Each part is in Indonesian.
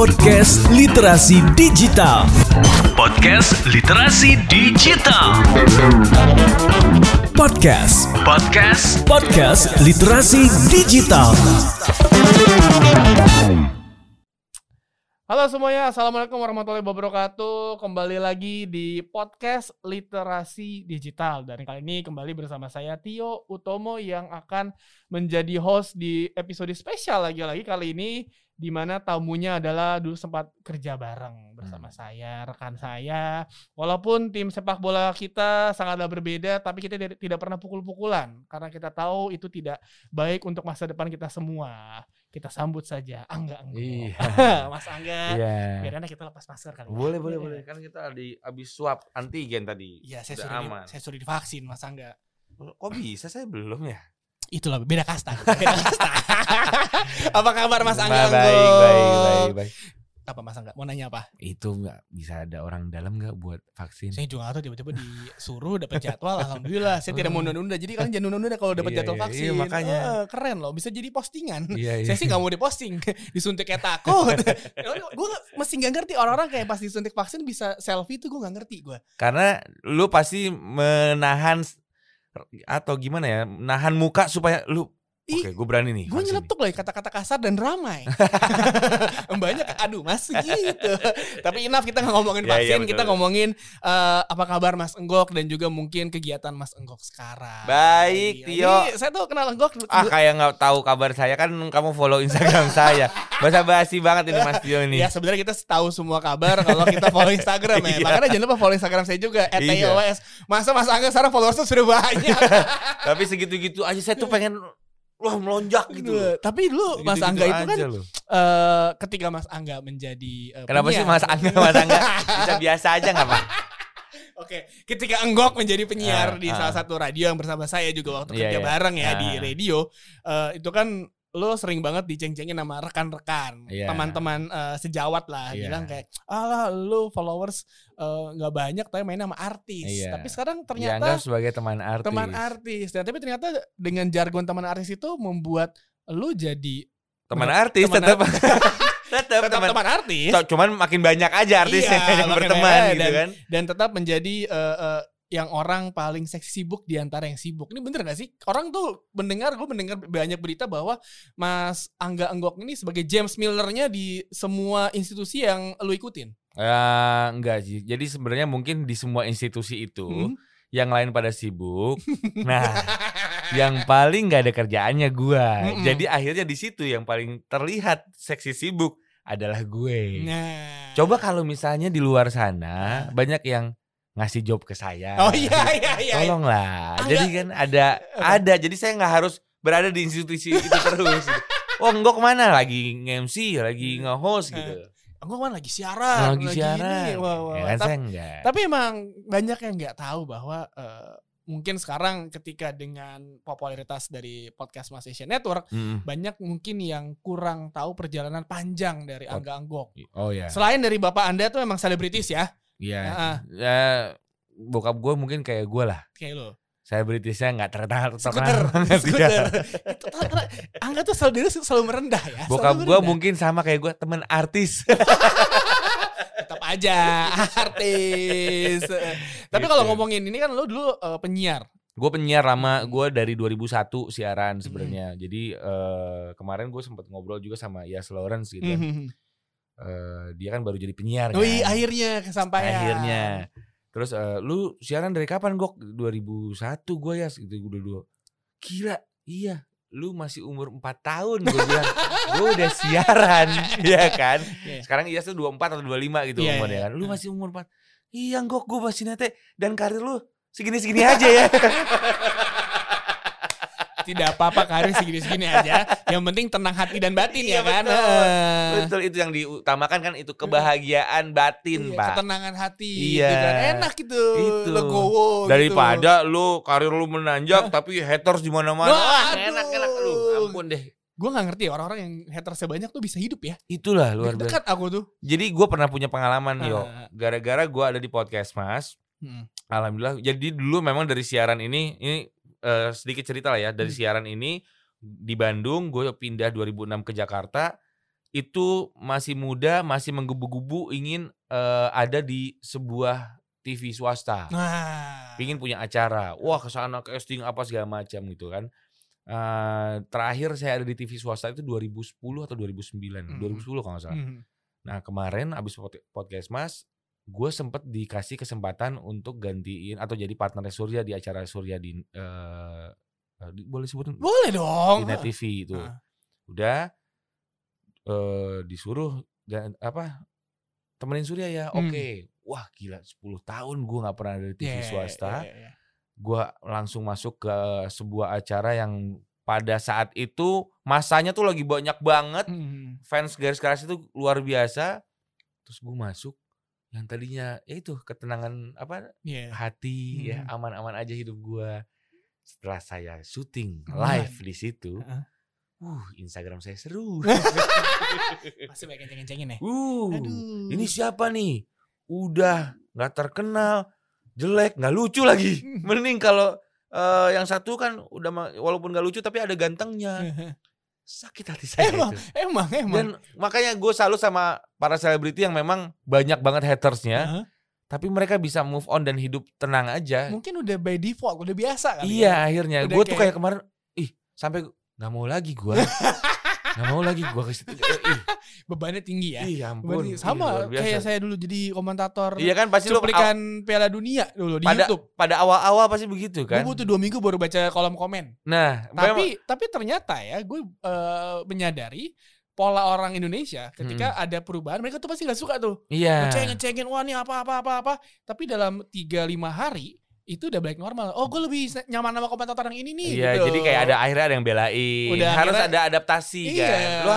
Podcast Literasi Digital. Podcast Literasi Digital. Podcast. Podcast. Podcast Literasi Digital. Halo semuanya, Assalamualaikum warahmatullahi wabarakatuh Kembali lagi di podcast Literasi Digital Dan kali ini kembali bersama saya Tio Utomo Yang akan menjadi host di episode spesial lagi-lagi kali ini di mana tamunya adalah dulu sempat kerja bareng bersama hmm. saya, rekan saya. Walaupun tim sepak bola kita sangatlah berbeda, tapi kita tidak pernah pukul-pukulan karena kita tahu itu tidak baik untuk masa depan kita semua. Kita sambut saja Angga Angga. Iya. Mas Angga. Iya. Biar kita lepas masker kali. Ya. Boleh, ya. boleh, boleh. Kan kita di habis swab antigen tadi. Iya, saya sudah aman. saya sudah divaksin Mas Angga. Kok bisa saya belum ya? Itulah beda kasta. Beda kasta. apa kabar Mas Angga? Baik, baik, baik, baik. Apa Mas Angga? Mau nanya apa? Itu nggak bisa ada orang dalam nggak buat vaksin? Saya juga tahu tiba-tiba disuruh dapat jadwal. Alhamdulillah, saya tidak mau nunda-nunda. Jadi kalian jangan nunda-nunda kalau dapat iya, jadwal iya, vaksin. Iya, makanya oh, keren loh, bisa jadi postingan. Iya, iya. Saya sih nggak mau diposting, disuntik kayak takut. gue mesti nggak ngerti orang-orang kayak pas disuntik vaksin bisa selfie itu gue nggak ngerti gue. Karena lu pasti menahan atau gimana ya nahan muka supaya lu Oke, okay, gue berani nih. Gue nyeletuk loh kata-kata kasar dan ramai. Banyak, aduh mas gitu. Tapi enough kita nggak ngomongin vaksin, ya, ya, kita ngomongin uh, apa kabar Mas Enggok dan juga mungkin kegiatan Mas Enggok sekarang. Baik, Tio. Ini, saya tuh kenal Enggok. Ah kayak nggak tahu kabar saya kan kamu follow Instagram saya. Bahasa basi banget ini Mas Tio ini. Ya sebenarnya kita tahu semua kabar kalau kita follow Instagram ya. Iya. Makanya jangan lupa follow Instagram saya juga @tios. Masa Mas Angga sekarang followersnya sudah banyak. Tapi segitu-gitu aja saya tuh pengen wah melonjak gitu. Loh. Tapi dulu gitu, Mas Angga itu kan uh, ketika Mas Angga menjadi uh, Kenapa penyiar, sih Mas Angga Mas Angga bisa biasa aja nggak Pak? Oke, ketika Enggok menjadi penyiar uh, di uh. salah satu radio yang bersama saya juga waktu yeah, kerja yeah. bareng ya uh. di radio, uh, itu kan lo sering banget diceng-cengin sama rekan-rekan, yeah. teman-teman uh, sejawat lah, yeah. bilang kayak, alah lo followers eh, nggak uh, banyak tapi main sama artis. Yeah. Tapi sekarang ternyata Dianggap sebagai teman artis. Teman artis. Dan tapi ternyata dengan jargon teman artis itu membuat lo jadi teman artis teman tetap. tetap, tetap teman, teman artis. Cuman makin banyak aja artisnya iya, yang berteman gitu dan, kan. Dan tetap menjadi uh, uh, yang orang paling seksi sibuk di antara yang sibuk. Ini bener gak sih? Orang tuh mendengar, gue mendengar banyak berita bahwa Mas Angga Enggok ini sebagai James Millernya di semua institusi yang lu ikutin. Ya enggak sih. Jadi sebenarnya mungkin di semua institusi itu hmm? yang lain pada sibuk. nah, yang paling nggak ada kerjaannya gue. Hmm. Jadi akhirnya di situ yang paling terlihat seksi sibuk adalah gue. Nah. Coba kalau misalnya di luar sana nah. banyak yang ngasih job ke saya. Oh iya iya iya. Tolonglah. Enggak. Jadi kan ada ada jadi saya nggak harus berada di institusi itu terus. oh enggak ke mana lagi nge-MC lagi nge-host gitu. Enggak kan lagi siaran, lagi, lagi siaran. Wah, wah, ya, kan tapi, enggak. tapi emang banyak yang nggak tahu bahwa uh, mungkin sekarang ketika dengan popularitas dari podcast Mas Asian Network hmm. banyak mungkin yang kurang tahu perjalanan panjang dari. Angga Anggok. Oh ya. Selain dari Bapak Anda tuh emang selebritis ya. Iya. Uh, ya bokap gue mungkin kayak gue lah. Kayak lo. Saya Britishnya nggak terkenal terkenal banget Skuter. Angga tuh selalu dulu selalu merendah ya. Bokap gue mungkin sama kayak gue temen artis. Tetap aja artis. Tapi kalau gitu. ngomongin ini kan lo dulu uh, penyiar. Gue penyiar lama, gue dari 2001 siaran sebenarnya. Hmm. Jadi uh, kemarin gue sempat ngobrol juga sama Yas Lawrence gitu. Hmm uh, dia kan baru jadi penyiar kan. Wih, akhirnya kesampaian. Akhirnya. Terus uh, lu siaran dari kapan, Gok? 2001 gue ya gitu udah dua. Gila, iya. Lu masih umur 4 tahun gue bilang. gue udah siaran, ya kan? Yeah. Sekarang iya tuh 24 atau 25 gitu yeah, umurnya yeah. kan. Lu masih umur 4. Iya, Gok, gue masih nete dan karir lu segini-segini aja ya. tidak apa-apa karir segini-segini aja. Yang penting tenang hati dan batin ya iya, ya kan. Betul. betul itu yang diutamakan kan itu kebahagiaan batin, iya, Pak. Ketenangan hati iya. gitu kan. Enak gitu. Itu. Legowo gitu. Daripada gitu. lu karir lu menanjak uh. tapi haters di mana-mana. Wah, enak-enak lu. Ampun deh gue gak ngerti orang-orang yang haters sebanyak tuh bisa hidup ya itulah luar biasa dekat aku tuh jadi gue pernah punya pengalaman uh. yo gara-gara gue ada di podcast mas hmm. alhamdulillah jadi dulu memang dari siaran ini ini uh, sedikit cerita lah ya dari hmm. siaran ini di Bandung gue pindah 2006 ke Jakarta itu masih muda, masih menggebu-gebu ingin eh, ada di sebuah TV swasta. Nah. Pingin punya acara. Wah, ke sana casting apa segala macam gitu kan. Eh, terakhir saya ada di TV swasta itu 2010 atau 2009. Hmm. 2010 kalau nggak salah. Hmm. Nah, kemarin abis pod- podcast Mas, gue sempet dikasih kesempatan untuk gantiin atau jadi partner Surya di acara Surya di eh, eh, di- boleh sebutin Boleh dong. di Net TV itu. Heeh. Udah eh disuruh dan apa temenin Surya ya. Hmm. Oke. Wah, gila 10 tahun gue nggak pernah ada di TV Iya, swasta. iya, iya. Gue langsung masuk ke sebuah acara yang pada saat itu masanya tuh lagi banyak banget Hmm. fans garis keras itu luar biasa. Terus gue masuk yang tadinya ya itu ketenangan apa Iya. hati ya Hmm. aman-aman aja hidup gua. Setelah saya syuting live di situ, Heeh. uh Instagram saya seru. Masih banyak kenceng-kencengin ya. uh, Aduh. ini siapa nih? Udah nggak terkenal, jelek, nggak lucu lagi. Mending kalau eh, yang satu kan udah walaupun nggak lucu tapi ada gantengnya. Sakit hati saya emang, itu. emang, emang. Dan makanya gue salut sama para selebriti yang memang banyak banget hatersnya, Heeh. tapi mereka bisa move on dan hidup tenang aja. Mungkin udah by default, udah biasa kali Iya ya. akhirnya gue tuh kayak- kayak kemarin, ih sampai nggak mau lagi gue, nggak mau lagi gue ke situ. Bebannya tinggi ya. ih ampun, Bebannya ih, sama biasa. kayak saya dulu jadi komentator Iya kan pasti lu cuplikan Piala Dunia dulu di pada YouTube. pada awal-awal pasti begitu Gue kan. butuh dua minggu baru baca kolom komen. Nah, memang- Tapi tapi ternyata ya gue eh, menyadari pola orang Indonesia ketika ada perubahan mereka tuh pasti nggak suka tuh iya. ngeceng ngecengin wah ini apa apa apa apa tapi dalam 3-5 hari itu udah balik normal oh gue lebih nyaman sama komentator yang ini nih Iya, gitu. jadi kayak ada akhirnya ada yang belain. Udah Harus akhirnya- ada adaptasi iya kan. Lu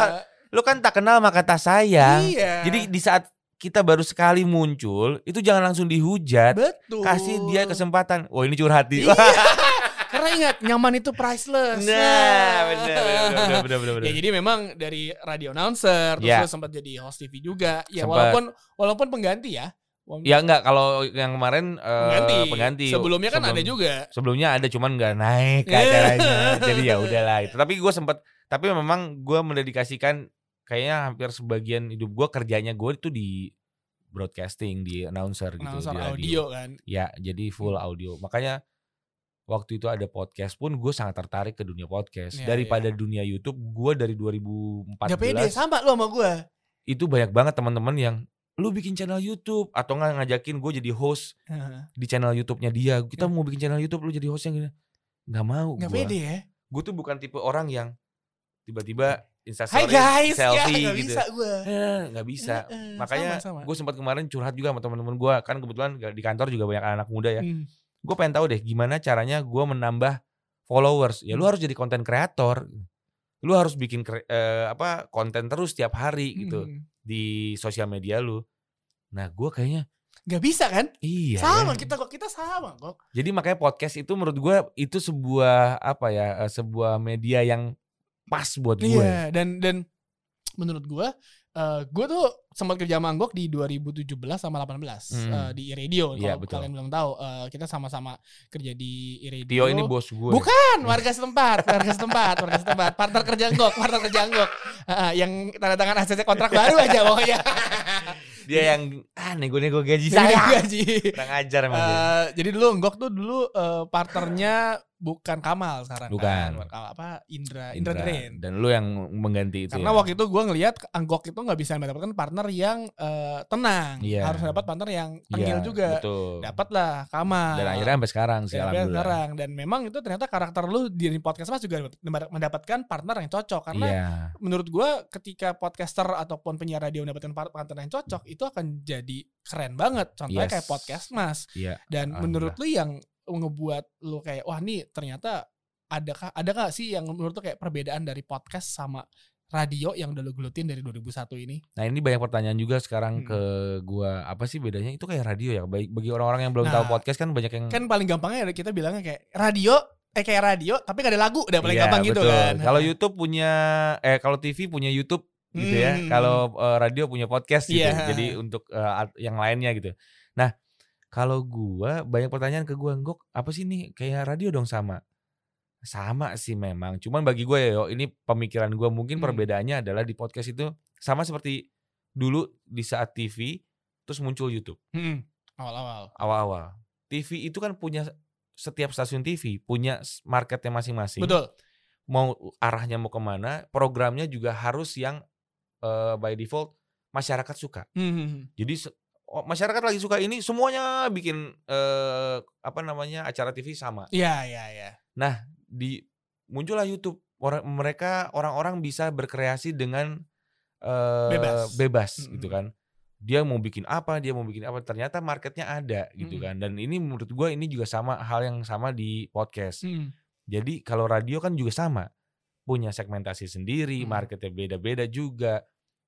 lu kan tak kenal maka tak sayang. iya Jadi di saat kita baru sekali muncul, itu jangan langsung dihujat. betul Kasih dia kesempatan. Oh ini curhat di. Iya. karena ingat nyaman itu priceless Nah, benar benar benar benar benar. Ya jadi memang dari radio announcer terus lu sempat jadi host TV juga. Ya Sempat. walaupun walaupun pengganti ya. Ya enggak kalau yang kemarin eh, pengganti. pengganti. Sebelumnya kan Sebelum- ada juga. Sebelumnya ada cuman nggak naik ke acaranya. Jadi ya udahlah itu. Tapi gue sempat tapi memang gue mendedikasikan kayaknya hampir sebagian hidup gue kerjanya gue itu di broadcasting di announcer gitu Announcer di radio. audio kan. Ya, jadi full audio. Makanya waktu itu ada podcast pun gue sangat tertarik ke dunia podcast Iya, daripada iya. dunia YouTube. Gue dari 2014 Gak pede sama lu sama gue. itu banyak banget teman-teman yang lu bikin channel YouTube atau nggak ngajakin gue jadi host di channel YouTube-nya dia. Kita Ya. mau bikin channel YouTube lu jadi hostnya gini. Nggak mau Gak gue. pede ya. Gue tuh bukan tipe orang yang tiba-tiba instastory guys, ya selfie gak gitu. bisa gue. Eh, nggak bisa. Makanya gue sempat kemarin curhat juga sama teman-teman gue kan kebetulan di kantor juga banyak anak muda ya. Hmm. Gue pengen tahu deh gimana caranya gue menambah followers. Ya lu harus jadi konten kreator. Lu harus bikin eh, apa konten terus tiap hari gitu Hmm. di sosial media lu. Nah gue kayaknya Gak bisa kan? iya. sama ya. kita kok kita sama kok. Jadi makanya podcast itu menurut gue itu sebuah apa ya eh, sebuah media yang pas buat gue. Iya dan dan menurut gue eh gue tuh sempat kerja sama Anggok di 2017 sama 18 Hmm. eh, di radio Iya, kalau betul. kalian belum tahu eh, kita sama-sama kerja di radio Tio ini bos gue. Bukan warga setempat, warga setempat, warga setempat, partner kerja Anggok, partner kerja Anggok. Ah, yang tanda tangan ACC kontrak baru aja pokoknya. Dia yang ah nego-nego gaji Saya gaji. Kurang ajar emang dia. Eh, jadi dulu Anggok tuh dulu eh, partnernya bukan Kamal sekarang Bukan. kan. Apa Indra Indra, Drain. Dan lu yang mengganti itu Karena ya. waktu itu gue ngelihat Anggok itu nggak bisa mendapatkan partner yang eh, tenang, Iya. harus dapat partner yang tengil Iya, juga. Betul. Dapatlah Kamal. Dan akhirnya sampai sekarang sih sampai alhamdulillah. sekarang dan memang itu ternyata karakter lu di podcast mas juga mendapatkan partner yang cocok karena Iya. menurut gua ketika podcaster ataupun penyiar radio mendapatkan par- partner yang cocok itu akan jadi keren banget contohnya Yes. kayak podcast mas Iya. dan menurut lu yang ngebuat lu kayak wah nih ternyata adakah ada gak sih yang menurut lu kayak perbedaan dari podcast sama radio yang udah lu gelutin dari 2001 ini Nah ini banyak pertanyaan juga sekarang Hmm. ke gua apa sih bedanya itu kayak radio ya baik bagi orang-orang yang belum tahu Nah, podcast kan banyak yang kan paling gampangnya kita bilangnya kayak radio eh kayak radio tapi gak ada lagu udah paling Iya, gampang gitu betul. kan Kalau YouTube punya eh kalau TV punya YouTube gitu ya. Hmm. Kalau eh, radio punya podcast gitu. Iya. Jadi untuk art- yang lainnya gitu. Nah, kalau gua banyak pertanyaan ke gua, "Gok, apa sih nih kayak radio dong sama?" Sama sih memang. Cuman bagi gue ya, yo, ini pemikiran gue mungkin Hmm. perbedaannya adalah di podcast itu sama seperti dulu di saat TV terus muncul YouTube Hmm, awal-awal. awal-awal. TV itu kan punya setiap stasiun TV punya marketnya masing-masing. Betul. Mau arahnya mau ke mana, programnya juga harus yang eh, by default masyarakat suka. Hmm, Jadi se- oh, masyarakat lagi suka ini semuanya bikin eh, apa namanya acara TV sama. Iya, iya, iya. di muncullah YouTube orang mereka orang-orang bisa berkreasi dengan eh, Bebas. bebas Mm-mm. gitu kan dia mau bikin apa dia mau bikin apa ternyata marketnya ada gitu Mm-mm. kan dan ini menurut gua ini juga sama hal yang sama di podcast Hmm, jadi kalau radio kan juga sama punya segmentasi sendiri Mm. marketnya beda-beda juga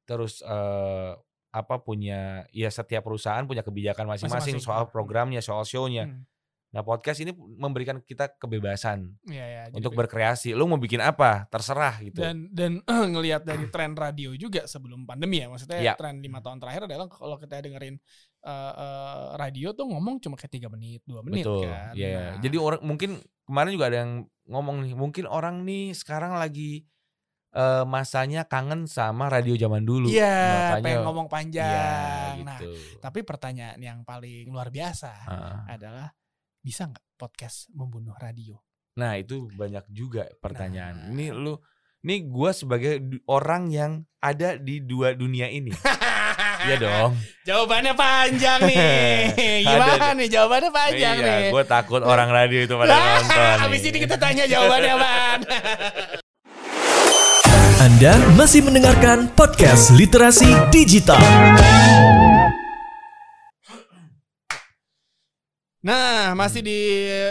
terus eh, apa punya ya setiap perusahaan punya kebijakan masing-masing soal programnya soal show-nya hmm. nah podcast ini memberikan kita kebebasan Iya, iya. Jadi untuk be- berkreasi. Lu mau bikin apa? Terserah gitu. dan dan ngelihat dari tren radio juga sebelum pandemi ya maksudnya Iya. tren lima tahun terakhir adalah kalau kita dengerin eh, eh, radio tuh ngomong cuma kayak tiga menit dua menit Betul. kan Iya. Nah, Jadi orang mungkin kemarin juga ada yang ngomong nih, mungkin orang nih sekarang lagi eh, masanya kangen sama radio zaman dulu. iya Makanya pengen ngomong Iya, panjang nah gitu. tapi pertanyaan yang paling luar biasa Heeh. adalah bisa nggak podcast membunuh radio Nah, itu banyak juga pertanyaan. Nah. Ini lu nih gua sebagai orang yang ada di dua dunia ini. Iya dong. jawabannya panjang nih gimana nih jawabannya panjang iya, nih gue takut orang radio itu pada nonton. Abis nih. ini kita tanya jawabannya apaan Anda masih mendengarkan podcast Literasi Digital. Nah, masih di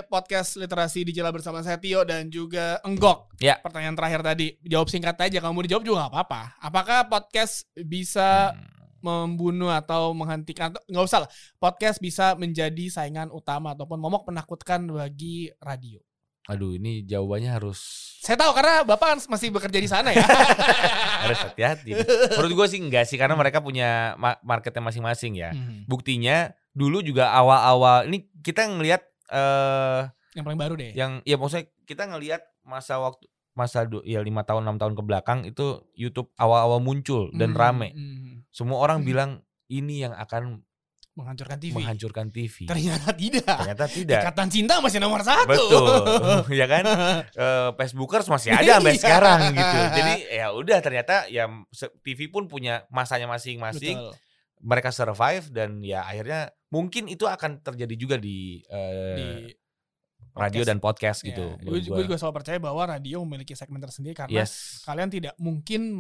podcast literasi digital bersama saya Tio dan juga Enggok. Ya. Pertanyaan terakhir tadi, jawab singkat aja. Kamu dijawab juga nggak apa-apa. Apakah podcast bisa Hmm. membunuh atau menghentikan? Nggak usah lah. Podcast bisa menjadi saingan utama ataupun momok penakutkan bagi radio. Aduh, ini jawabannya harus Saya tahu karena bapak kan masih bekerja di sana ya. harus hati-hati. Menurut gue sih enggak sih karena mereka punya ma- marketnya masing-masing ya. Hmm. Buktinya dulu juga awal-awal ini kita ngelihat eh Yang paling baru deh. yang ya maksudnya kita ngelihat masa waktu masa du- ya lima tahun enam tahun ke belakang itu YouTube awal-awal muncul dan Hmm, rame. hmm. Semua orang Hmm. bilang ini yang akan Menghancurkan TV. menghancurkan TV. Ternyata tidak. Ternyata tidak. Ikatan cinta masih nomor satu. Betul, ya kan? Eh, Facebookers masih ada sampai Iya. sekarang gitu. Jadi ya udah ternyata ya TV pun punya masanya masing-masing. Mereka survive dan ya akhirnya mungkin itu akan terjadi juga di, eh, Di radio podcast. dan podcast Ya, gitu. gue, juga selalu percaya bahwa radio memiliki segmen tersendiri karena Yes. kalian tidak mungkin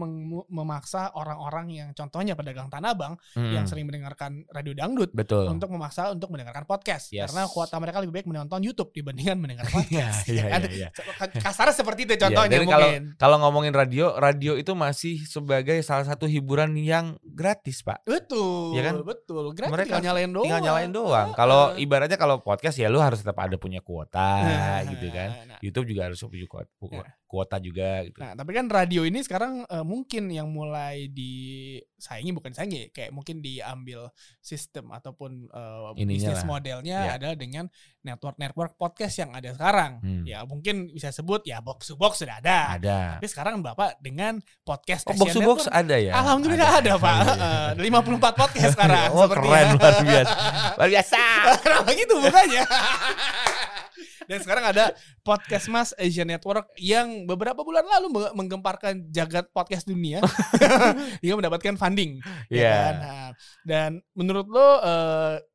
memaksa orang-orang yang contohnya pedagang tanah abang yang Mm, sering mendengarkan radio dangdut betul. untuk memaksa untuk mendengarkan podcast Yes. karena kuota mereka lebih baik menonton YouTube dibandingkan mendengar podcast. ya kan? iya, iya. Kasarnya seperti itu Iya, contohnya kalau mungkin. kalau ngomongin radio, radio itu masih sebagai salah satu hiburan yang gratis, Pak. Betul, Iya kan? betul. Gratis Mereka tinggal nyalain doang. Tinggal nyalain doang. Kalau ibaratnya kalau podcast ya lu harus tetap ada punya kuota Nah, gitu kan. nah. YouTube juga harus punya kuota, Ya. kuota juga gitu. Nah, tapi kan radio ini sekarang eh, mungkin yang mulai disaingi bukan disaingi, kayak mungkin diambil sistem ataupun Ininya bisnis lah. modelnya Ya. adalah dengan network-network podcast yang ada sekarang. Hmm. Ya, mungkin bisa sebut ya box to box sudah ada. Ada. Tapi sekarang Bapak dengan podcast Oh, box to box ada ya? Alhamdulillah ada, Pak. Iya. Eh, Ada 54 podcast sekarang Oh, keren luar biasa. Luar biasa. Kenapa gitu bukannya? Dan sekarang ada Podcast Mas Asian Network yang beberapa bulan lalu me- menggemparkan jagat podcast dunia hingga mendapatkan funding. ya Iya. kan? Nah, dan menurut lo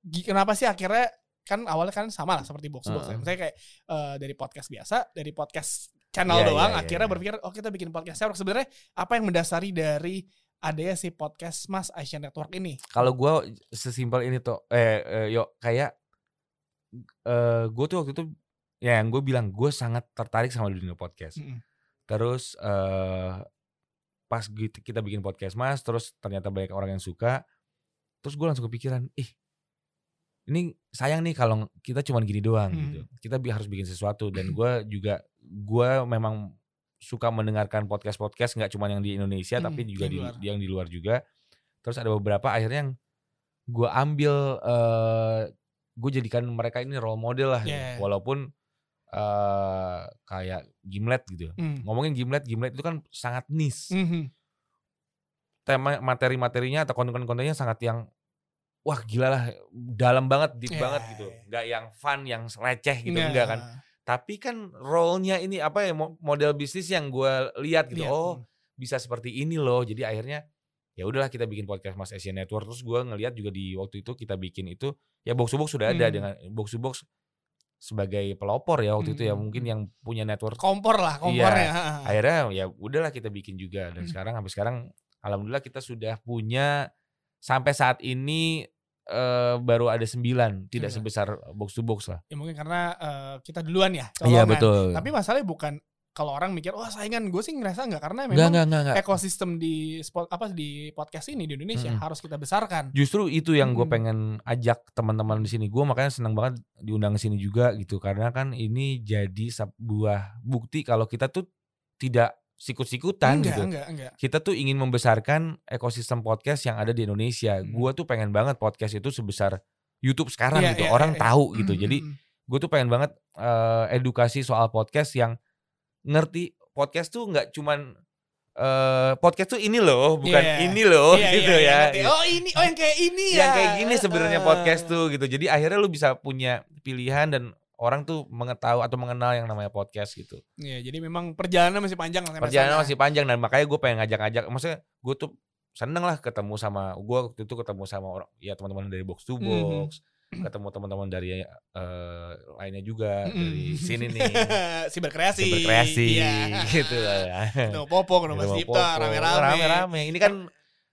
gi- kenapa sih akhirnya kan awalnya kan sama lah seperti box box. ya. Heeh. Misalnya kayak eh, dari podcast biasa, dari podcast channel Iya, doang, iya, akhirnya iya. berpikir oh kita bikin podcast network. Sebenarnya apa yang mendasari dari adanya si podcast Mas Asian Network ini? Kalau gua sesimpel ini tuh eh, eh yuk kayak eh gue tuh waktu itu ya yang gue bilang gue sangat tertarik sama dunia podcast. Mm-mm. Terus eh pas kita bikin podcast mas, terus ternyata banyak orang yang suka, terus gue langsung kepikiran, ih ini sayang nih kalau kita cuman gini doang Hmm. gitu. Kita bi- harus bikin sesuatu dan gue juga gue memang suka mendengarkan podcast podcast nggak cuma yang di Indonesia Hmm, tapi juga di luar. yang di luar juga. Terus ada beberapa akhirnya yang gue ambil eh gue jadikan mereka ini role model lah. Yeah. walaupun eh kayak Gimlet gitu. Hmm. Ngomongin Gimlet, Gimlet itu kan sangat niche. Mhm. Tema materi-materinya atau konten-kontennya sangat yang wah gila lah, dalam banget, deep Ya, banget gitu. Nggak yang fun, yang receh gitu Nah, enggak kan. Tapi kan role-nya ini apa ya mo- model bisnis yang gue lihat gitu. lihat, Oh, hmm. bisa seperti ini loh. Jadi akhirnya ya udahlah kita bikin podcast Mas Asian Network. Terus gue ngelihat juga di waktu itu kita bikin itu ya box to box sudah ada Hmm. dengan box to box sebagai pelopor ya waktu itu ya Hmm. mungkin yang punya network. kompor lah, kompornya. ha, ha. Akhirnya ya udahlah kita bikin juga dan Hmm. sekarang sampai sekarang alhamdulillah kita sudah punya sampai saat ini eh, baru ada sembilan, tidak Sembilan. sebesar box to box lah. Ya mungkin karena eh, kita duluan ya. Iya betul. Tapi masalahnya bukan kalau orang mikir, wah saingan gue sih ngerasa nggak karena memang enggak enggak enggak. ekosistem di spot apa di podcast ini di Indonesia Mm-mm. harus kita besarkan. Justru itu yang gue pengen ajak teman-teman di sini. Gue makanya senang banget diundang ke sini juga gitu karena kan ini jadi sebuah bukti kalau kita tuh tidak sikut-sikutan enggak, gitu. enggak, enggak. Kita tuh ingin membesarkan ekosistem podcast yang ada di Indonesia. Hmm. Gue tuh pengen banget podcast itu sebesar YouTube sekarang Iya, gitu. iya, Orang iya. tahu gitu. Mm, Jadi gue tuh pengen banget eh, edukasi soal podcast yang ngerti podcast tuh nggak cuman eh, podcast tuh ini loh, bukan Iya. ini loh Iya, gitu iya, iya, ya. ngerti. Oh ini, oh yang kayak ini ya. yang kayak gini sebenarnya Heeh. podcast tuh gitu. Jadi akhirnya lu bisa punya pilihan dan orang tuh mengetahui atau mengenal yang namanya podcast gitu. Iya, jadi memang perjalanan masih panjang lah Perjalanan sana. masih panjang dan makanya gue pengen ngajak-ngajak. Maksudnya gue tuh seneng lah ketemu sama gue waktu itu ketemu sama orang ya teman-teman dari box to Mhm. box, ketemu teman-teman dari eh, lainnya juga Mm-mm. dari sini nih. si berkreasi. berkreasi Iya. gitu lah. Ketemu Popo, ketemu Mas Popo, rame-rame. Rame-rame. Ini kan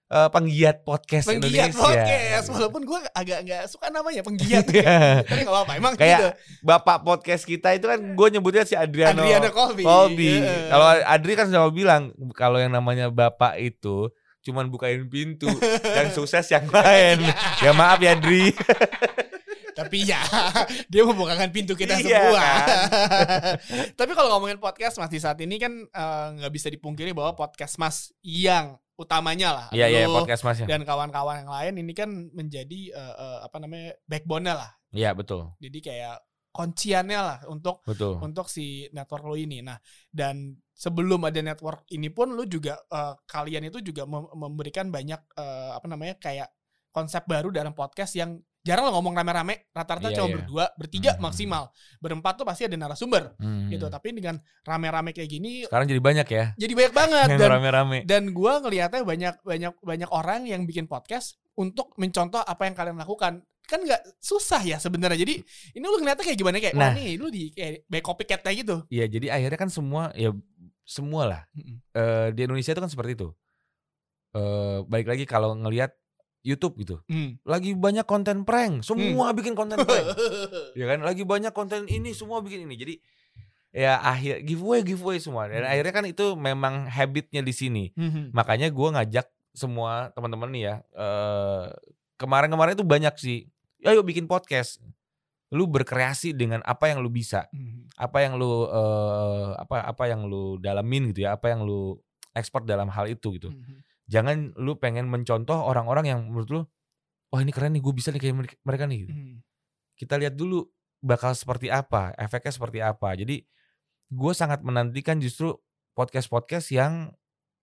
eh, penggiat podcast Penggiat Indonesia. podcast, walaupun gue agak nggak suka namanya penggiat. Tapi nggak apa-apa, emang Kayak gitu. bapak podcast kita itu kan gue nyebutnya si Adriano, Adriana Colby. Colby. Heeh. Kalau Adri kan selalu bilang kalau yang namanya bapak itu cuman bukain pintu yang sukses yang lain. ya maaf ya Adri. Tapi ya, dia membukakan pintu kita Iya, semua. kan? Tapi kalau ngomongin podcast Mas di saat ini kan eh, nggak bisa dipungkiri bahwa podcast Mas yang utamanya lah. Iya iya lu podcast Mas ya. Dan kawan-kawan yang lain ini kan menjadi eh, eh, apa namanya backbone-nya lah. Iya betul. Jadi kayak kunciannya lah untuk Betul. untuk si network lo ini. Nah, dan sebelum ada network ini pun lu juga eh, kalian itu juga mem- memberikan banyak eh, apa namanya kayak konsep baru dalam podcast yang jarang lo ngomong rame-rame, rata-rata Iya, cuma iya. berdua, bertiga Hmm. maksimal. Berempat tuh pasti ada narasumber Hmm. gitu. Tapi dengan rame-rame kayak gini Sekarang jadi banyak ya. jadi banyak banget dan rame-rame. dan gua ngelihatnya banyak banyak banyak orang yang bikin podcast untuk mencontoh apa yang kalian lakukan kan nggak susah ya sebenarnya jadi ini lu ngeliatnya kayak gimana kayak wah Nah. nih lu di kayak baik copycat kayak gitu Iya jadi akhirnya kan semua ya semua lah Mm-mm. eh, di Indonesia itu kan seperti itu. Eh balik lagi kalau ngelihat YouTube gitu, Hmm. lagi banyak konten prank, semua bikin konten prank, ya kan? Lagi banyak konten ini, semua bikin ini. Jadi ya akhir giveaway giveaway semua. Dan Hmm. akhirnya kan itu memang habitnya di sini. Mhm. Makanya gua ngajak semua teman-teman nih ya. eh, kemarin-kemarin itu banyak sih. Ayo bikin podcast. Lu berkreasi dengan apa yang lu bisa Mhm. apa yang lu eh, apa apa yang lu dalamin gitu ya apa yang lu ekspor dalam hal itu gitu Mhm. Jangan lu pengen mencontoh orang-orang yang menurut lu wah ini keren nih gue bisa nih kayak mereka- nih gitu. Mhm. kita lihat dulu bakal seperti apa efeknya seperti apa jadi gue sangat menantikan justru podcast podcast yang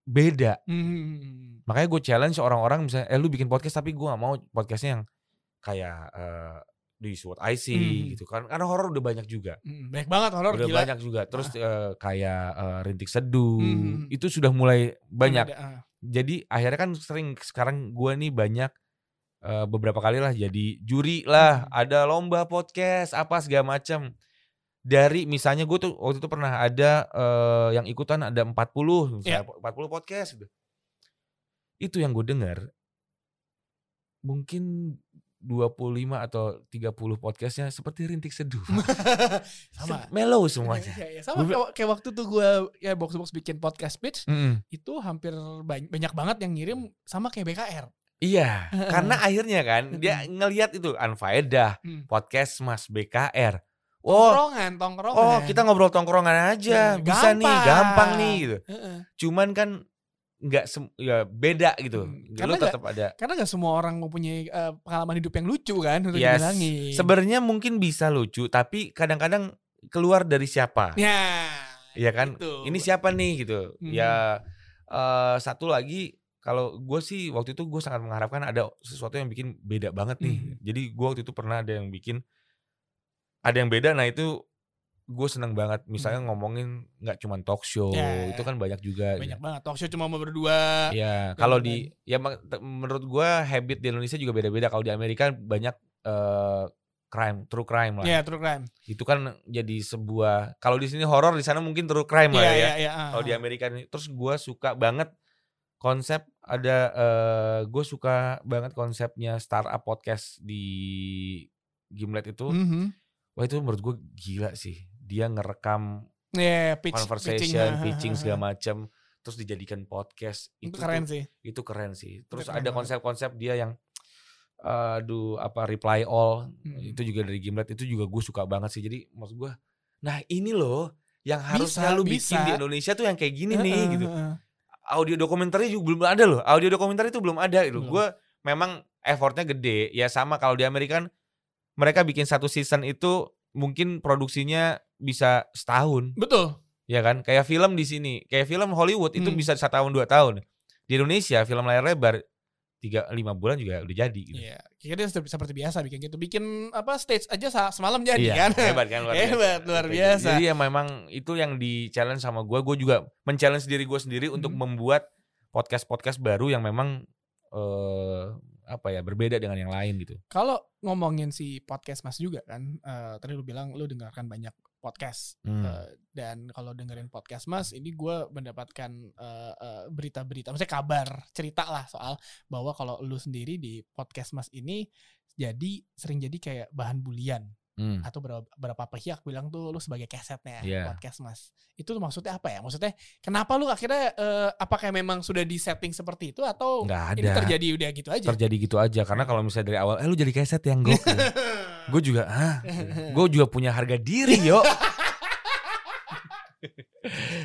beda Mhm. makanya gue challenge orang-orang misalnya eh lu bikin podcast tapi gue gak mau podcastnya yang kayak eh, di What I See Mhm. gitu kan karena horor udah banyak juga Mhm. Banyak banget horor udah gila. banyak juga terus eh, kayak eh, rintik seduh Hmm. itu sudah mulai banyak ah. Jadi akhirnya kan sering sekarang gua nih banyak eh, beberapa kali lah jadi juri lah Hmm. ada lomba podcast apa segala macam dari misalnya gue tuh waktu itu pernah ada eh, yang ikutan ada 40 misalnya 40 podcast gitu. Itu yang gue dengar mungkin 25 atau 30 podcastnya seperti rintik seduh Sama. mellow semuanya Iya, iya. Sama Gua- kayak, waktu tuh gue ya box box bikin podcast pitch Mm-mm. itu hampir banyak, banyak banget yang ngirim sama kayak BKR. Iya, karena akhirnya kan dia ngelihat itu Anfaedah, Hmm. podcast Mas BKR. Oh, Tongkrongan, tongkrongan. oh kita ngobrol tongkrongan aja, Hmm, bisa nih, gampang. gampang nih gitu. Heeh. Cuman kan nggak sem- ya beda gitu. Hmm, Lu karena nggak- tetap ada. Karena gak semua orang mempunyai eh, pengalaman hidup yang lucu kan untuk Yes. dibilangin. Sebenarnya mungkin bisa lucu, tapi kadang-kadang keluar dari siapa? Ya. Iya kan? gitu. Ini siapa nih gitu. Mhm. Ya eh satu lagi kalau gue sih waktu itu gue sangat mengharapkan ada sesuatu yang bikin beda banget nih. Mhm. Jadi gue waktu itu pernah ada yang bikin ada yang beda. Nah itu gue seneng banget. Misalnya ngomongin nggak cuma talk show, Hmm. Ya, itu kan banyak juga. Banyak banget talk show cuma berdua. Ya kalau di ya menurut gue habit di Indonesia juga beda-beda. Kalau di Amerika banyak eh, crime, true crime lah. Ya, true crime. Itu kan jadi sebuah kalau di sini horor di sana mungkin true crime lah Iya, ya. iya, iya. ah, Kalau di ah. Amerika ini terus gue suka banget konsep ada eh gue suka banget konsepnya startup podcast di Gimlet itu. Mhm. Wah itu menurut gue gila sih. Dia ngerekam Iya, pitch, conversation, pitching, pitching, segala macam terus dijadikan podcast. Itu Itu keren tuh- sih. itu keren sih. Terus keren ada konsep-konsep dia yang aduh apa reply all Hmm. itu juga dari Gimlet itu juga gue suka banget sih. Jadi maksud gue, nah ini loh yang harusnya Bisa, lu bikin bisa. di Indonesia tuh yang kayak gini nih Heeh, gitu. Audio dokumenternya juga belum ada loh. Audio dokumenter itu belum ada gitu. Belum. Gue memang effortnya gede. Ya sama kalau di Amerika kan mereka bikin satu season itu mungkin produksinya bisa setahun Betul. ya kan kayak film di sini kayak film Hollywood itu Hmm. bisa satu tahun dua tahun di Indonesia film layar lebar tiga lima bulan juga udah jadi gitu. Iya, dia sudah seperti biasa bikin gitu. Bikin apa stage aja semalam jadi Iya, kan. hebat kan luar biasa. Hebat, luar Kayak biasa. gitu. Jadi ya memang itu yang di challenge sama gue. Gue juga men-challenge diri gue sendiri untuk Hmm. membuat podcast-podcast baru yang memang eh apa ya berbeda dengan yang lain gitu. Kalau ngomongin si podcast Mas juga kan, eh, tadi lu bilang lu dengarkan banyak podcast. Hmm. Eh, dan kalau dengerin podcast Mas, ini gue mendapatkan eh, eh, berita-berita, maksudnya kabar, cerita lah soal bahwa kalau lu sendiri di podcast Mas ini jadi sering jadi kayak bahan bulian Hmm. atau berapa, berapa pihak bilang tuh lu sebagai kesetnya Iya. podcast Mas. Itu maksudnya apa ya? Maksudnya kenapa lu akhirnya eh, apakah memang sudah di setting seperti itu atau Nggak ini ada. terjadi udah gitu aja? Terjadi gitu aja karena kalau misalnya dari awal, eh lu jadi keset yang gue, gue juga, ah, gue juga punya harga diri yo.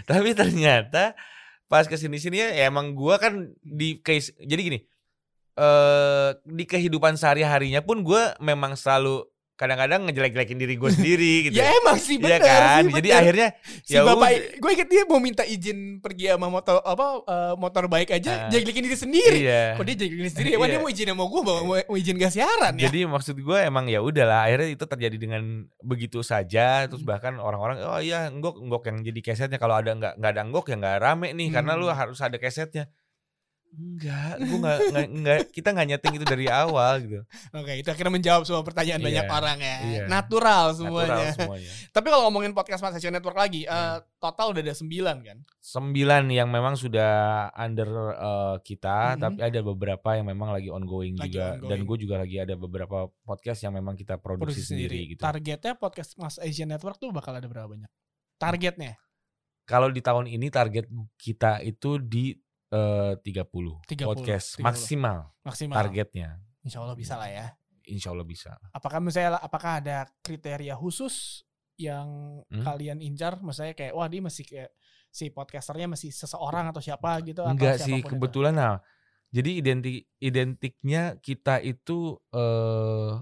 Tapi ternyata pas ke sini sini ya emang gue kan di case, jadi gini, eh di kehidupan sehari harinya pun gue memang selalu kadang-kadang ngejelek-jelekin diri gue sendiri gitu. ya emang sih Iya bener kan, sih, jadi bener. akhirnya si ya bapak udah. gue inget dia mau minta izin pergi sama motor apa eh, motor baik aja Ah. jeglekin diri sendiri Iya. kok dia jeglekin diri sendiri Wah, dia Iya. mau izin sama gue mau, mau izin gak siaran ya Jadi maksud gue emang ya udahlah akhirnya itu terjadi dengan begitu saja terus Hmm. bahkan orang-orang oh iya enggok enggok yang jadi kesetnya kalau ada nggak nggak ada enggok ya nggak rame nih karena lu Hmm. harus ada kesetnya. Enggak, gue nggak nggak- nggak kita nggak nyeting itu dari awal gitu. oke itu akhirnya menjawab semua pertanyaan Iya. banyak orang ya Iya. natural Natural semuanya semuanya. tapi kalau ngomongin podcast Mas Action Network lagi eh, Hmm. total udah ada sembilan kan Sembilan yang memang sudah under eh, kita, Mhm. tapi ada beberapa yang memang lagi ongoing Lagi juga. Dan ongoing. gue juga lagi ada beberapa podcast yang memang kita produksi, produksi sendiri, sendiri gitu. targetnya podcast Mas Asian Network tuh bakal ada berapa banyak targetnya Kalau di tahun ini target kita itu di eh, 30, 30, podcast 30. maksimal maksimal targetnya. Insya Allah bisa lah ya Insya Allah bisa. apakah misalnya apakah ada kriteria khusus yang Hmm? kalian incar misalnya kayak wah dia masih kayak si podcasternya masih seseorang atau siapa gitu atau Enggak sih siapa pun itu? kebetulan nah. Jadi identik identiknya kita itu eh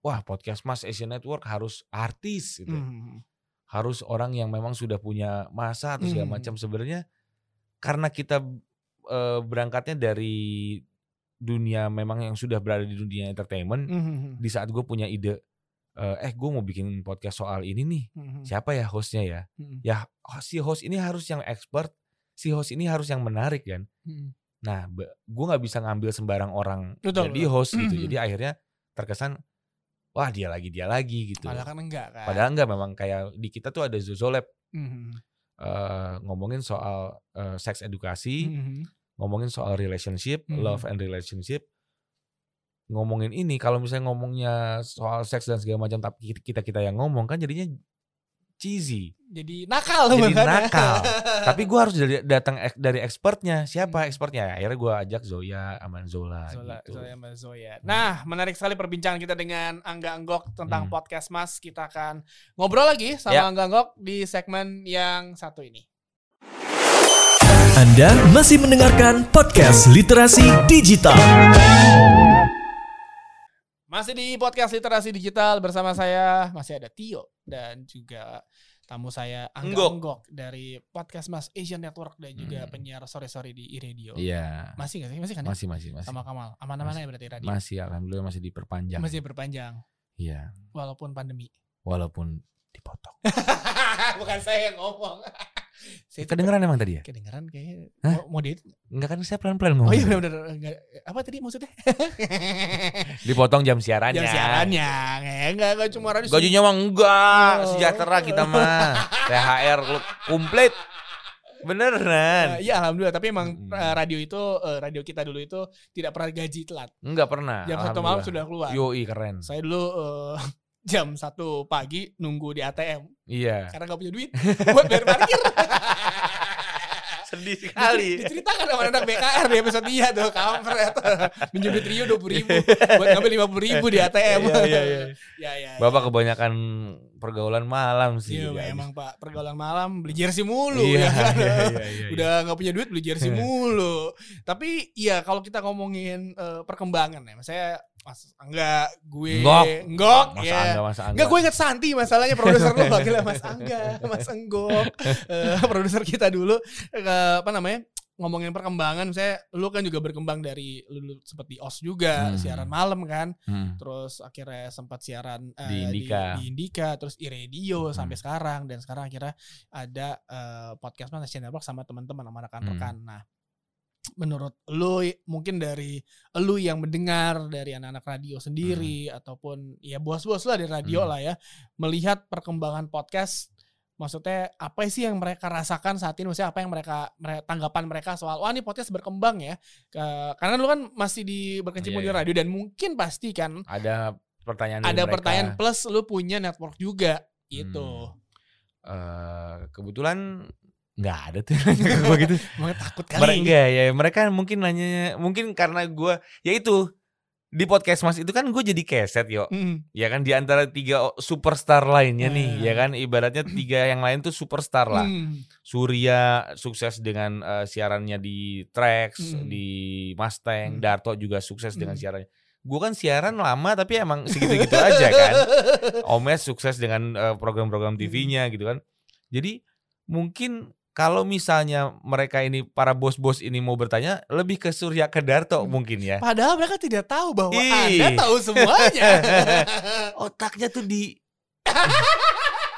wah podcast Mas Asian Network harus artis gitu. Hmm. Harus orang yang memang sudah punya masa atau segala Hmm. macam sebenarnya karena kita eh, berangkatnya dari dunia memang yang sudah berada di dunia entertainment Hmm. di saat gue punya ide eh, eh gue mau bikin podcast soal ini nih Hmm. siapa ya hostnya ya Hmm. ya si host ini harus yang expert si host ini harus yang menarik kan Hmm. nah gue nggak bisa ngambil sembarang orang Betul, jadi betul. host gitu Mhm. jadi akhirnya terkesan wah dia lagi dia lagi gitu padahal kan enggak kan padahal enggak memang kayak di kita tuh ada Zozolab Hmm. Eh, ngomongin soal eh, seks edukasi Hmm. ngomongin soal relationship Mhm. love and relationship ngomongin ini kalau misalnya ngomongnya soal seks dan segala macam tapi kita kita yang ngomong kan jadinya cheesy jadi nakal Jadi makanya. nakal. tapi gue harus dari, datang ek- dari expertnya siapa Hmm. expertnya akhirnya gue ajak Zoya Aman Zola, Zola, gitu Zoya Mbak Zoya. Nah, menarik sekali perbincangan kita dengan Angga Anggok tentang Hmm. podcast Mas. Kita akan ngobrol lagi sama Ya. Angga Anggok di segmen yang satu ini. Anda masih mendengarkan podcast Literasi Digital. Masih di podcast literasi digital bersama saya masih ada Tio dan juga tamu saya Angga. Enggok dari podcast Mas Asian Network dan juga Hmm. penyiar sore-sore di iRadio. Iya. Masih gak sih? Masih kan ya? Masih masih masih. Sama Kamal. Aman-aman ya berarti radio. Masih alhamdulillah masih diperpanjang. Masih berpanjang Iya. walaupun pandemi. Walaupun dipotong. Bukan saya yang ngomong. saya Kedengeran emang tadi ya? kedengeran kayaknya Hah? mau, mau di Enggak kan saya pelan-pelan Oh ngomong. iya benar-benar Enggak- apa tadi maksudnya? Dipotong jam siarannya. Jam siarannya. Enggak enggak cuma radio. Gajinya mah enggak, Oh. sejahtera kita mah. THR komplit. Beneran. Eh, Iya alhamdulillah tapi emang Mm. eh, radio itu eh, radio kita dulu itu tidak pernah gaji telat. Enggak pernah. Jam satu malam sudah keluar. Yoi keren. Saya dulu eh, jam satu pagi nunggu di ATM Iya. karena nggak punya duit buat bayar parkir. Sedih sekali. Diceritakan sama anak BKR di episode dia tuh kampret. Minjem duit Rio dua puluh ribu buat ngambil lima puluh ribu di ATM. Iya, iya, iya. ya, ya, Bapak kebanyakan pergaulan malam sih. Iya, guys. emang Pak pergaulan malam beli jersey mulu Iya, ya kan. iya, iya, iya. Udah nggak punya duit beli jersey Iya. mulu. Tapi iya kalau kita ngomongin eh, perkembangan ya, saya Mas Angga, gue Enggok. Masa ya. Angga, masa Angga. Enggak, gue inget Santi masalahnya produser lu gila Mas Angga, Mas Enggok, Eh, produser kita dulu eh, apa namanya ngomongin perkembangan, saya lu kan juga berkembang dari lu, lu sempat di OS juga Hmm. siaran malam kan, Hmm. terus akhirnya sempat siaran eh, Di Indika. di, Indika, terus iRadio Hmm. sampai sekarang dan sekarang akhirnya ada eh, podcast Mas Asian Network sama teman-teman sama rekan-rekan. Hmm. Nah, menurut lu mungkin dari lu yang mendengar dari anak-anak radio sendiri ataupun ya bos-bos lah di radio Hmm. lah ya melihat perkembangan podcast maksudnya apa sih yang mereka rasakan saat ini maksudnya apa yang mereka, mere- tanggapan mereka soal wah ini podcast berkembang ya Ke- karena lu kan masih di berkecimpung Iya, di iya. radio dan mungkin pasti kan Ada pertanyaan dari ada mereka. pertanyaan plus lu punya network juga gitu Hmm. Eh, kebetulan nggak ada tuh nanya ke gue gitu. Emang takut Mereka kali enggak ya, mereka mungkin nanya mungkin karena gue ya itu di podcast Mas itu kan gue jadi keset yo. Hmm. Ya kan di antara tiga superstar lainnya nih, Hmm. ya kan ibaratnya tiga yang lain tuh superstar lah. Hmm. Surya sukses dengan eh, siarannya di Trax, Hmm. di Mustang, Hmm. Darto juga sukses dengan Hmm. siarannya. Gue kan siaran lama tapi emang segitu-gitu aja kan. Omes sukses dengan eh, program-program. TV-nya gitu kan. Jadi mungkin kalau misalnya mereka ini para bos-bos ini mau bertanya lebih ke Surya ke Darto Hmm. mungkin ya. Padahal mereka tidak tahu bahwa Ih. Anda tahu semuanya. Otaknya tuh di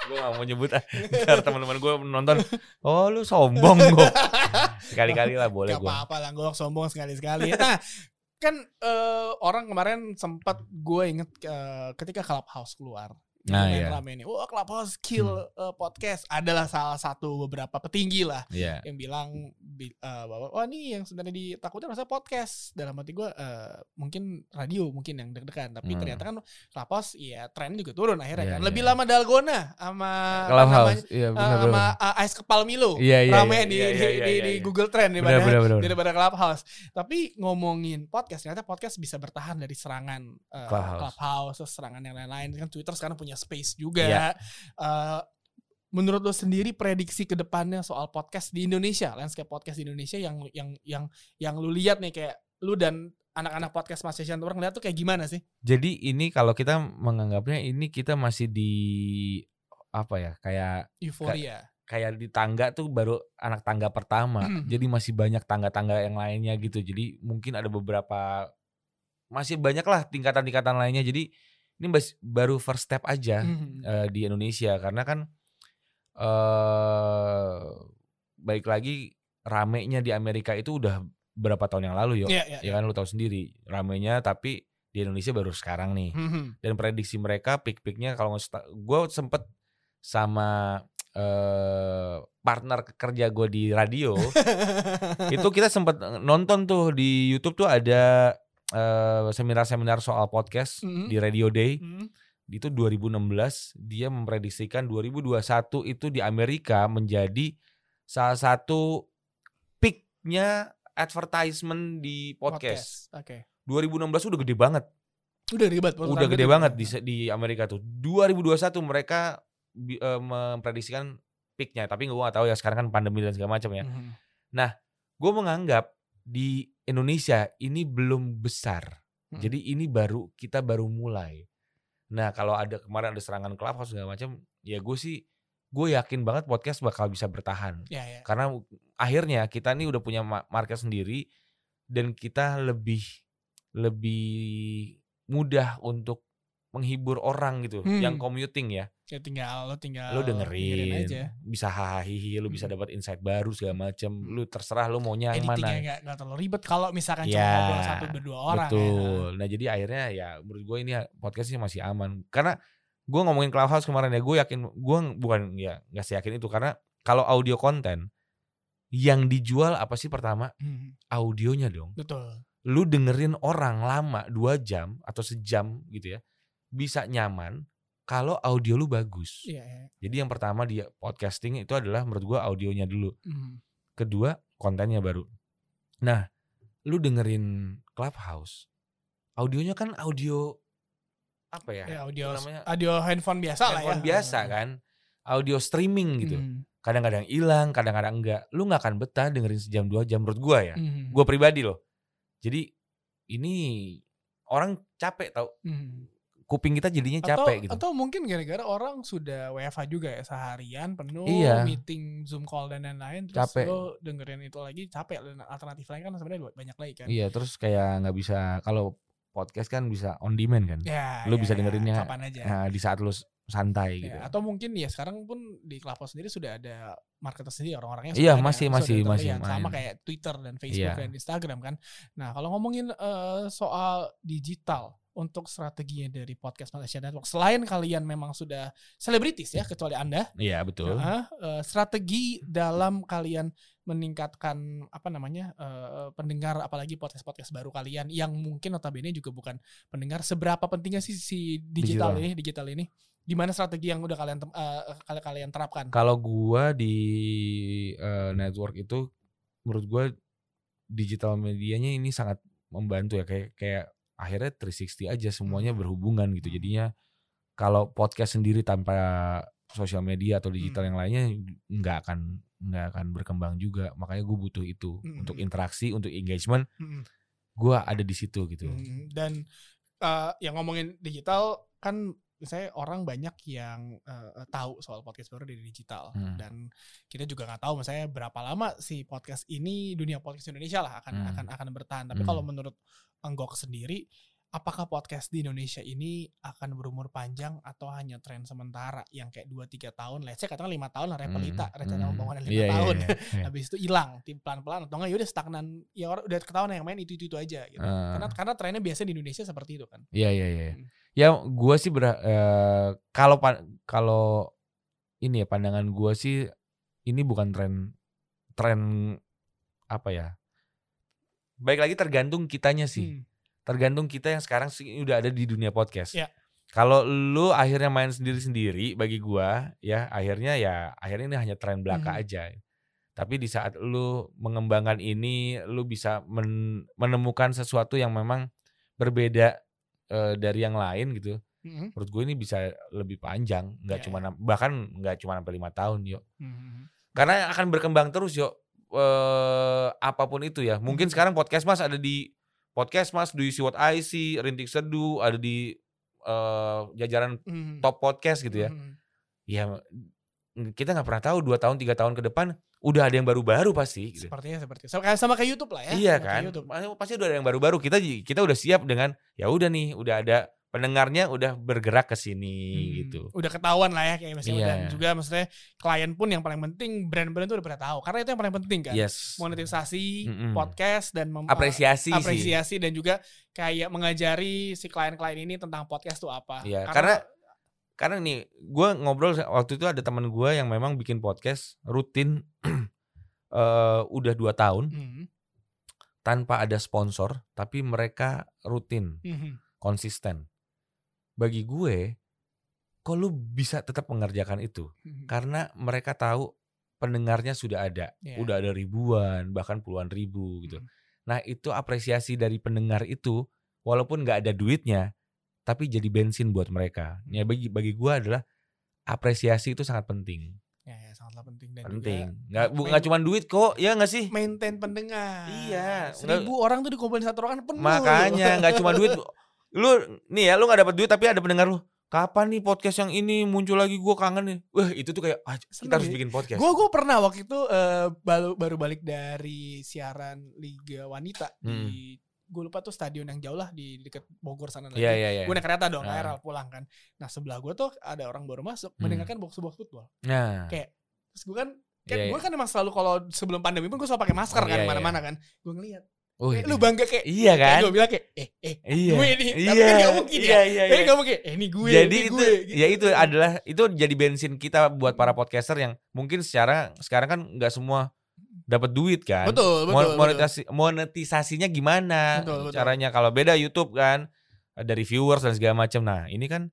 gue gak mau nyebut ah. Ntar teman-teman gue nonton oh lu sombong gue sekali-kali lah boleh Gak gue apa-apa lah, gue sombong sekali-sekali. Nah, kan eh, orang kemarin sempat gue inget eh, ketika Clubhouse keluar. Nah, iya. rame nih. Wah Clubhouse kill eh, podcast. Adalah salah satu beberapa petinggi lah Iya. yang bilang bi- eh, bahwa wah ini yang sebenarnya ditakutin rasa podcast. Dalam hati gue eh, mungkin radio mungkin yang deg-degan. Tapi Hmm. ternyata kan Clubhouse ya tren juga turun akhirnya Iya, kan. iya. Lebih lama Dalgona sama Clubhouse namanya, iya benar sama uh, Ice Kepal Milo. Iya, rame iya, di, iya, di, iya, di, iya, di iya. Google Trend daripada benar benar daripada Clubhouse. Tapi ngomongin podcast, ternyata podcast bisa bertahan dari serangan uh, Clubhouse. Clubhouse, serangan yang lain-lain. Kan Twitter sekarang punya space juga. Iya. Uh, menurut lo sendiri prediksi ke depannya soal podcast di Indonesia, landscape podcast di Indonesia yang yang yang yang lu lihat nih kayak lu dan anak-anak podcast Mas Asian Tour ngeliat tuh kayak gimana sih? jadi ini kalau kita menganggapnya ini kita masih di apa ya kayak Euforia. kayak di tangga tuh baru anak tangga pertama. Jadi masih banyak tangga-tangga yang lainnya gitu. Jadi mungkin ada beberapa masih banyak lah tingkatan-tingkatan lainnya. Jadi ini baru first step aja eh, di Indonesia. Karena kan eh baik lagi ramenya di Amerika itu udah berapa tahun yang lalu yo Iya, iya, ya kan lu tahu sendiri ramenya tapi di Indonesia baru sekarang nih Mhm. dan prediksi mereka peak-peaknya kalau gue sempet sama eh partner kerja gue di radio itu kita sempet nonton tuh di YouTube tuh ada seminar-seminar soal podcast Mhm. di Radio Day Mhm. Itu 2016 dia memprediksikan 2021 itu di Amerika menjadi salah satu peaknya advertisement di podcast. Oke. 2016 udah gede banget, Udah ribet. udah gede banget di di Amerika tuh. 2021 mereka eh, memprediksikan peaknya, tapi gue gak tahu ya sekarang kan pandemi dan segala macam ya. Mhm. Gue menganggap di Indonesia ini belum besar, Hmm. jadi ini baru kita baru mulai. Nah kalau ada kemarin ada serangan clubhouse segala macam, ya gue sih gue yakin banget podcast bakal bisa bertahan. Ya, ya. Karena akhirnya kita nih udah punya ma- market sendiri dan kita lebih lebih mudah untuk menghibur orang gitu, Hmm. yang commuting ya. Ya tinggal lo tinggal Lu dengerin, aja. bisa hahaha, lu bisa Hmm. dapat insight baru segala macam. Lu terserah lu maunya yang Editingnya mana. nggak nggak terlalu ribet kalau misalkan cuma Ya, ngobrol satu berdua orang ya. Betul. Nah jadi akhirnya ya menurut gue ini podcastnya masih aman. Karena gue ngomongin Clubhouse kemarin ya, gue yakin gue bukan ya nggak yakin itu karena kalau audio konten yang dijual apa sih pertama Hmm, audionya dong. betul. Lu dengerin orang lama dua jam atau sejam gitu ya bisa nyaman kalau audio lu bagus. Iya. iya. Jadi yang pertama dia podcasting itu adalah menurut gue audionya dulu. Hmm. Kedua kontennya baru. Nah, lu dengerin Clubhouse, audionya kan audio apa ya? Ya, audio Itu namanya audio handphone biasa lah ya. handphone biasa kan, audio streaming gitu. Hmm, Kadang-kadang hilang, kadang-kadang enggak. Lu nggak akan betah dengerin sejam dua jam menurut gua ya. hmm, Gua pribadi loh. Jadi ini orang capek tau. hmm. Kuping kita jadinya Atau, capek gitu. atau mungkin gara-gara orang sudah WFH juga ya seharian penuh Iya. meeting Zoom call dan lain-lain terus Capek. lo dengerin itu lagi capek dan alternatif lain kan sebenarnya banyak lagi kan. Iya, terus kayak nggak bisa kalau podcast kan bisa on demand kan. Ya, Lu ya, bisa ya, dengerinnya, kapan aja. Nah, di saat lu santai Ya, gitu. atau mungkin ya sekarang pun di Clubhouse sendiri sudah ada market sendiri orang-orangnya Iya, ada, masih- masih- masih yang sama main. kayak Twitter dan Facebook Iya. dan Instagram kan. Nah, kalau ngomongin eh, soal digital untuk strateginya dari podcast Malaysia Network selain kalian memang sudah selebritis ya kecuali Anda Iya, betul. Nah, eh, strategi dalam kalian meningkatkan apa namanya eh, pendengar apalagi podcast podcast baru kalian yang mungkin notabene juga bukan pendengar seberapa pentingnya sih si digital, Digital. ini digital ini gimana strategi yang udah kalian kali- kalian terapkan Kalau gua di eh, network itu menurut gua digital medianya ini sangat membantu ya kayak kayak akhirnya 360 aja semuanya Hmm. berhubungan gitu. Hmm. Jadinya kalau podcast sendiri tanpa sosial media atau digital Hmm. yang lainnya nggak akan nggak akan berkembang juga. Makanya gue butuh itu Hmm. untuk interaksi, untuk engagement. Mm-mm. Gua ada di situ gitu. Mm, dan eh, yang ngomongin digital kan saya orang banyak yang eh, tahu soal podcast baru dari digital Hmm. dan kita juga nggak tahu misalnya berapa lama si podcast ini dunia podcast Indonesia lah akan Hmm. akan akan bertahan tapi Hmm. kalau menurut Anggok sendiri apakah podcast di Indonesia ini akan berumur panjang atau hanya tren sementara yang kayak 2-3 tahun let's say katakan 5 tahun lah Repelita Hmm. rencana Hmm. pembangunan 5 Iya, iya, tahun iya, iya. habis itu hilang tim pelan-pelan atau enggak ya udah stagnan ya orang udah ketahuan yang main itu itu, itu aja gitu Ah. karena karena trennya biasa di Indonesia seperti itu kan Iya iya iya. Hmm. Ya gua sih ber eh, kalau kalau ini ya pandangan gua sih ini bukan tren tren apa ya? Baik lagi tergantung kitanya sih. Hmm. Tergantung kita yang sekarang sih udah ada di dunia podcast. Ya. Kalau lu akhirnya main sendiri-sendiri bagi gua ya akhirnya ya akhirnya ini hanya tren belaka Hmm. aja. Tapi di saat lu mengembangkan ini lu bisa men- menemukan sesuatu yang memang berbeda eh, dari yang lain gitu Mhm. menurut gue ini bisa lebih panjang nggak Ya, cuma ya. bahkan nggak cuma sampai lima tahun yuk Mhm. karena akan berkembang terus yuk eh, apa pun itu ya mungkin Mhm. sekarang podcast mas ada di podcast mas do you see what I see rintik seduh ada di eh, jajaran Mhm. top podcast gitu ya Mhm. ya kita nggak pernah tahu dua tahun tiga tahun ke depan udah ada yang baru-baru pasti gitu. Sepertinya seperti sama kayak sama kayak YouTube lah ya. Iya Sama kayak kan, YouTube. Pasti udah ada yang baru-baru. Kita kita udah siap dengan ya udah nih, udah ada pendengarnya udah bergerak ke sini Hmm, gitu. Udah ketahuan lah ya kayak misalnya Iya. dan juga maksudnya klien pun yang paling penting brand-brand itu udah pada tahu karena itu yang paling penting kan. Yes. Monetisasi Mm-mm. podcast dan mem- Apresiasi, sih. apresiasi dan juga kayak mengajari si klien-klien ini tentang podcast tuh apa. Iya, karena karena nih gue ngobrol waktu itu ada teman gue yang memang bikin podcast rutin eh udah dua tahun Mhm. tanpa ada sponsor, tapi mereka rutin Mhm. konsisten. Bagi gue, kok lu bisa tetap mengerjakan itu? Mhm. karena mereka tahu pendengarnya sudah ada, Iya. udah ada ribuan bahkan puluhan ribu gitu. Mhm. Nah itu apresiasi dari pendengar itu, walaupun nggak ada duitnya, tapi jadi bensin buat mereka. Hmm. Ya bagi bagi gua adalah apresiasi itu sangat penting, Ya, ya sangatlah penting dan penting. juga Nggak bu- nggak cuma duit kok, ya nggak sih? maintain pendengar. Iya, Seribu orang tuh dikumpulin satu ruangan penuh. Makanya nggak cuma duit. Lu nih ya, lu nggak dapat duit tapi ada pendengar lu. kapan nih podcast yang ini muncul lagi gue kangen nih wah itu tuh kayak ah, kita Seneng harus ya. bikin podcast Gue gue pernah waktu itu eh, baru baru balik dari siaran Liga Wanita di gue lupa tuh stadion yang jauh lah di dekat Bogor sana lagi. Hmm. iya iya iya Gue naik kereta dong, Ah. KRL pulang kan. Nah sebelah gue tuh ada orang baru masuk Hmm. mendengarkan box box football. nah Kayak terus gue kan kan Iya, gue iya. kan emang selalu kalau sebelum pandemi pun gue selalu pakai masker Oh, kan iya, ke mana-mana kan. Gue ngeliat, oh, kayak iya. lu bangga kayak, iya kayak kan gue bilang kayak, eh eh iya gue nih. Tapi iya kan gak mungkin iya ya. iya, Tapi iya. gak mungkin, eh ini gue, jadi ini itu gue. gitu. ya itu adalah itu jadi bensin kita buat para podcaster yang mungkin secara sekarang kan nggak semua dapat duit kan Betul, betul, Mon- betul. monetisasinya gimana Betul, betul. caranya kalau beda YouTube kan dari viewers dan segala macam nah ini kan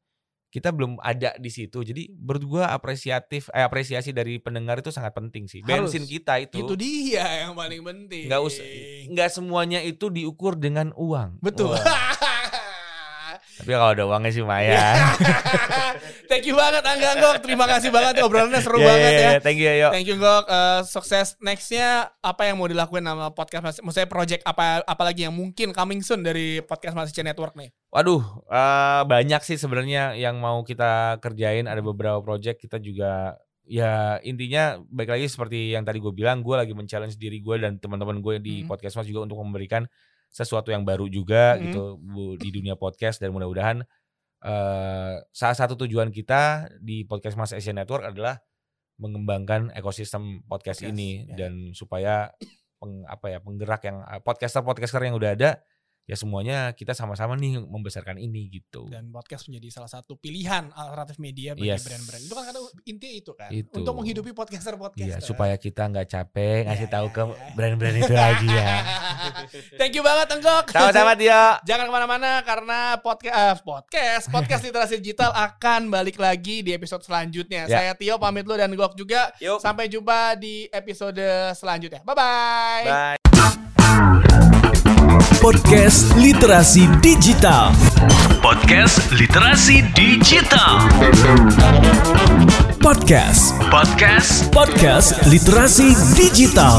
kita belum ada di situ jadi menurut gua apresiatif eh, apresiasi dari pendengar itu sangat penting sih Harus. bensin kita itu Itu dia yang paling penting. nggak usah nggak semuanya itu diukur dengan uang Betul. Wah, tapi kalau ada uangnya sih Iya. lumayan Thank you banget Angga Anggok. Terima kasih banget obrolannya seru Iya, banget iya, ya. iya. thank you yo Thank you Gok. Eh, sukses nextnya apa yang mau dilakuin sama podcast Mas? Maksudnya project apa apalagi yang mungkin coming soon dari podcast Masih Network nih? Waduh, eh, banyak sih sebenarnya yang mau kita kerjain. Ada beberapa project kita juga ya intinya baik lagi seperti yang tadi gue bilang, gue lagi men-challenge diri gue dan teman-teman gue di Hmm. podcast mas juga untuk memberikan sesuatu yang baru juga Hmm. gitu Bu, di dunia podcast dan mudah-mudahan eh salah satu tujuan kita di podcast Mas Asian Network adalah mengembangkan ekosistem podcast, Podcast, ini ya. dan supaya peng, apa ya penggerak yang podcaster podcaster yang udah ada ya semuanya kita sama-sama nih membesarkan ini gitu. Dan podcast menjadi salah satu pilihan alternatif media bagi Yes. brand-brand. Itu kan karena intinya itu kan. Itu. Untuk menghidupi podcaster-podcaster. Iya, supaya kita nggak capek ngasih Ya, tahu ya, ke ya. brand-brand itu lagi ya. Thank you banget Enggok. Sama-sama Tio. Jangan ke mana-mana karena podcast podcast podcast literasi digital akan balik lagi di episode selanjutnya. Ya. Saya Tio pamit lu dan Gok juga. Yuk. Sampai jumpa di episode selanjutnya. Bye bye. Bye. Podcast Literasi Digital. Podcast Literasi Digital. Podcast. Podcast. Podcast Literasi Digital.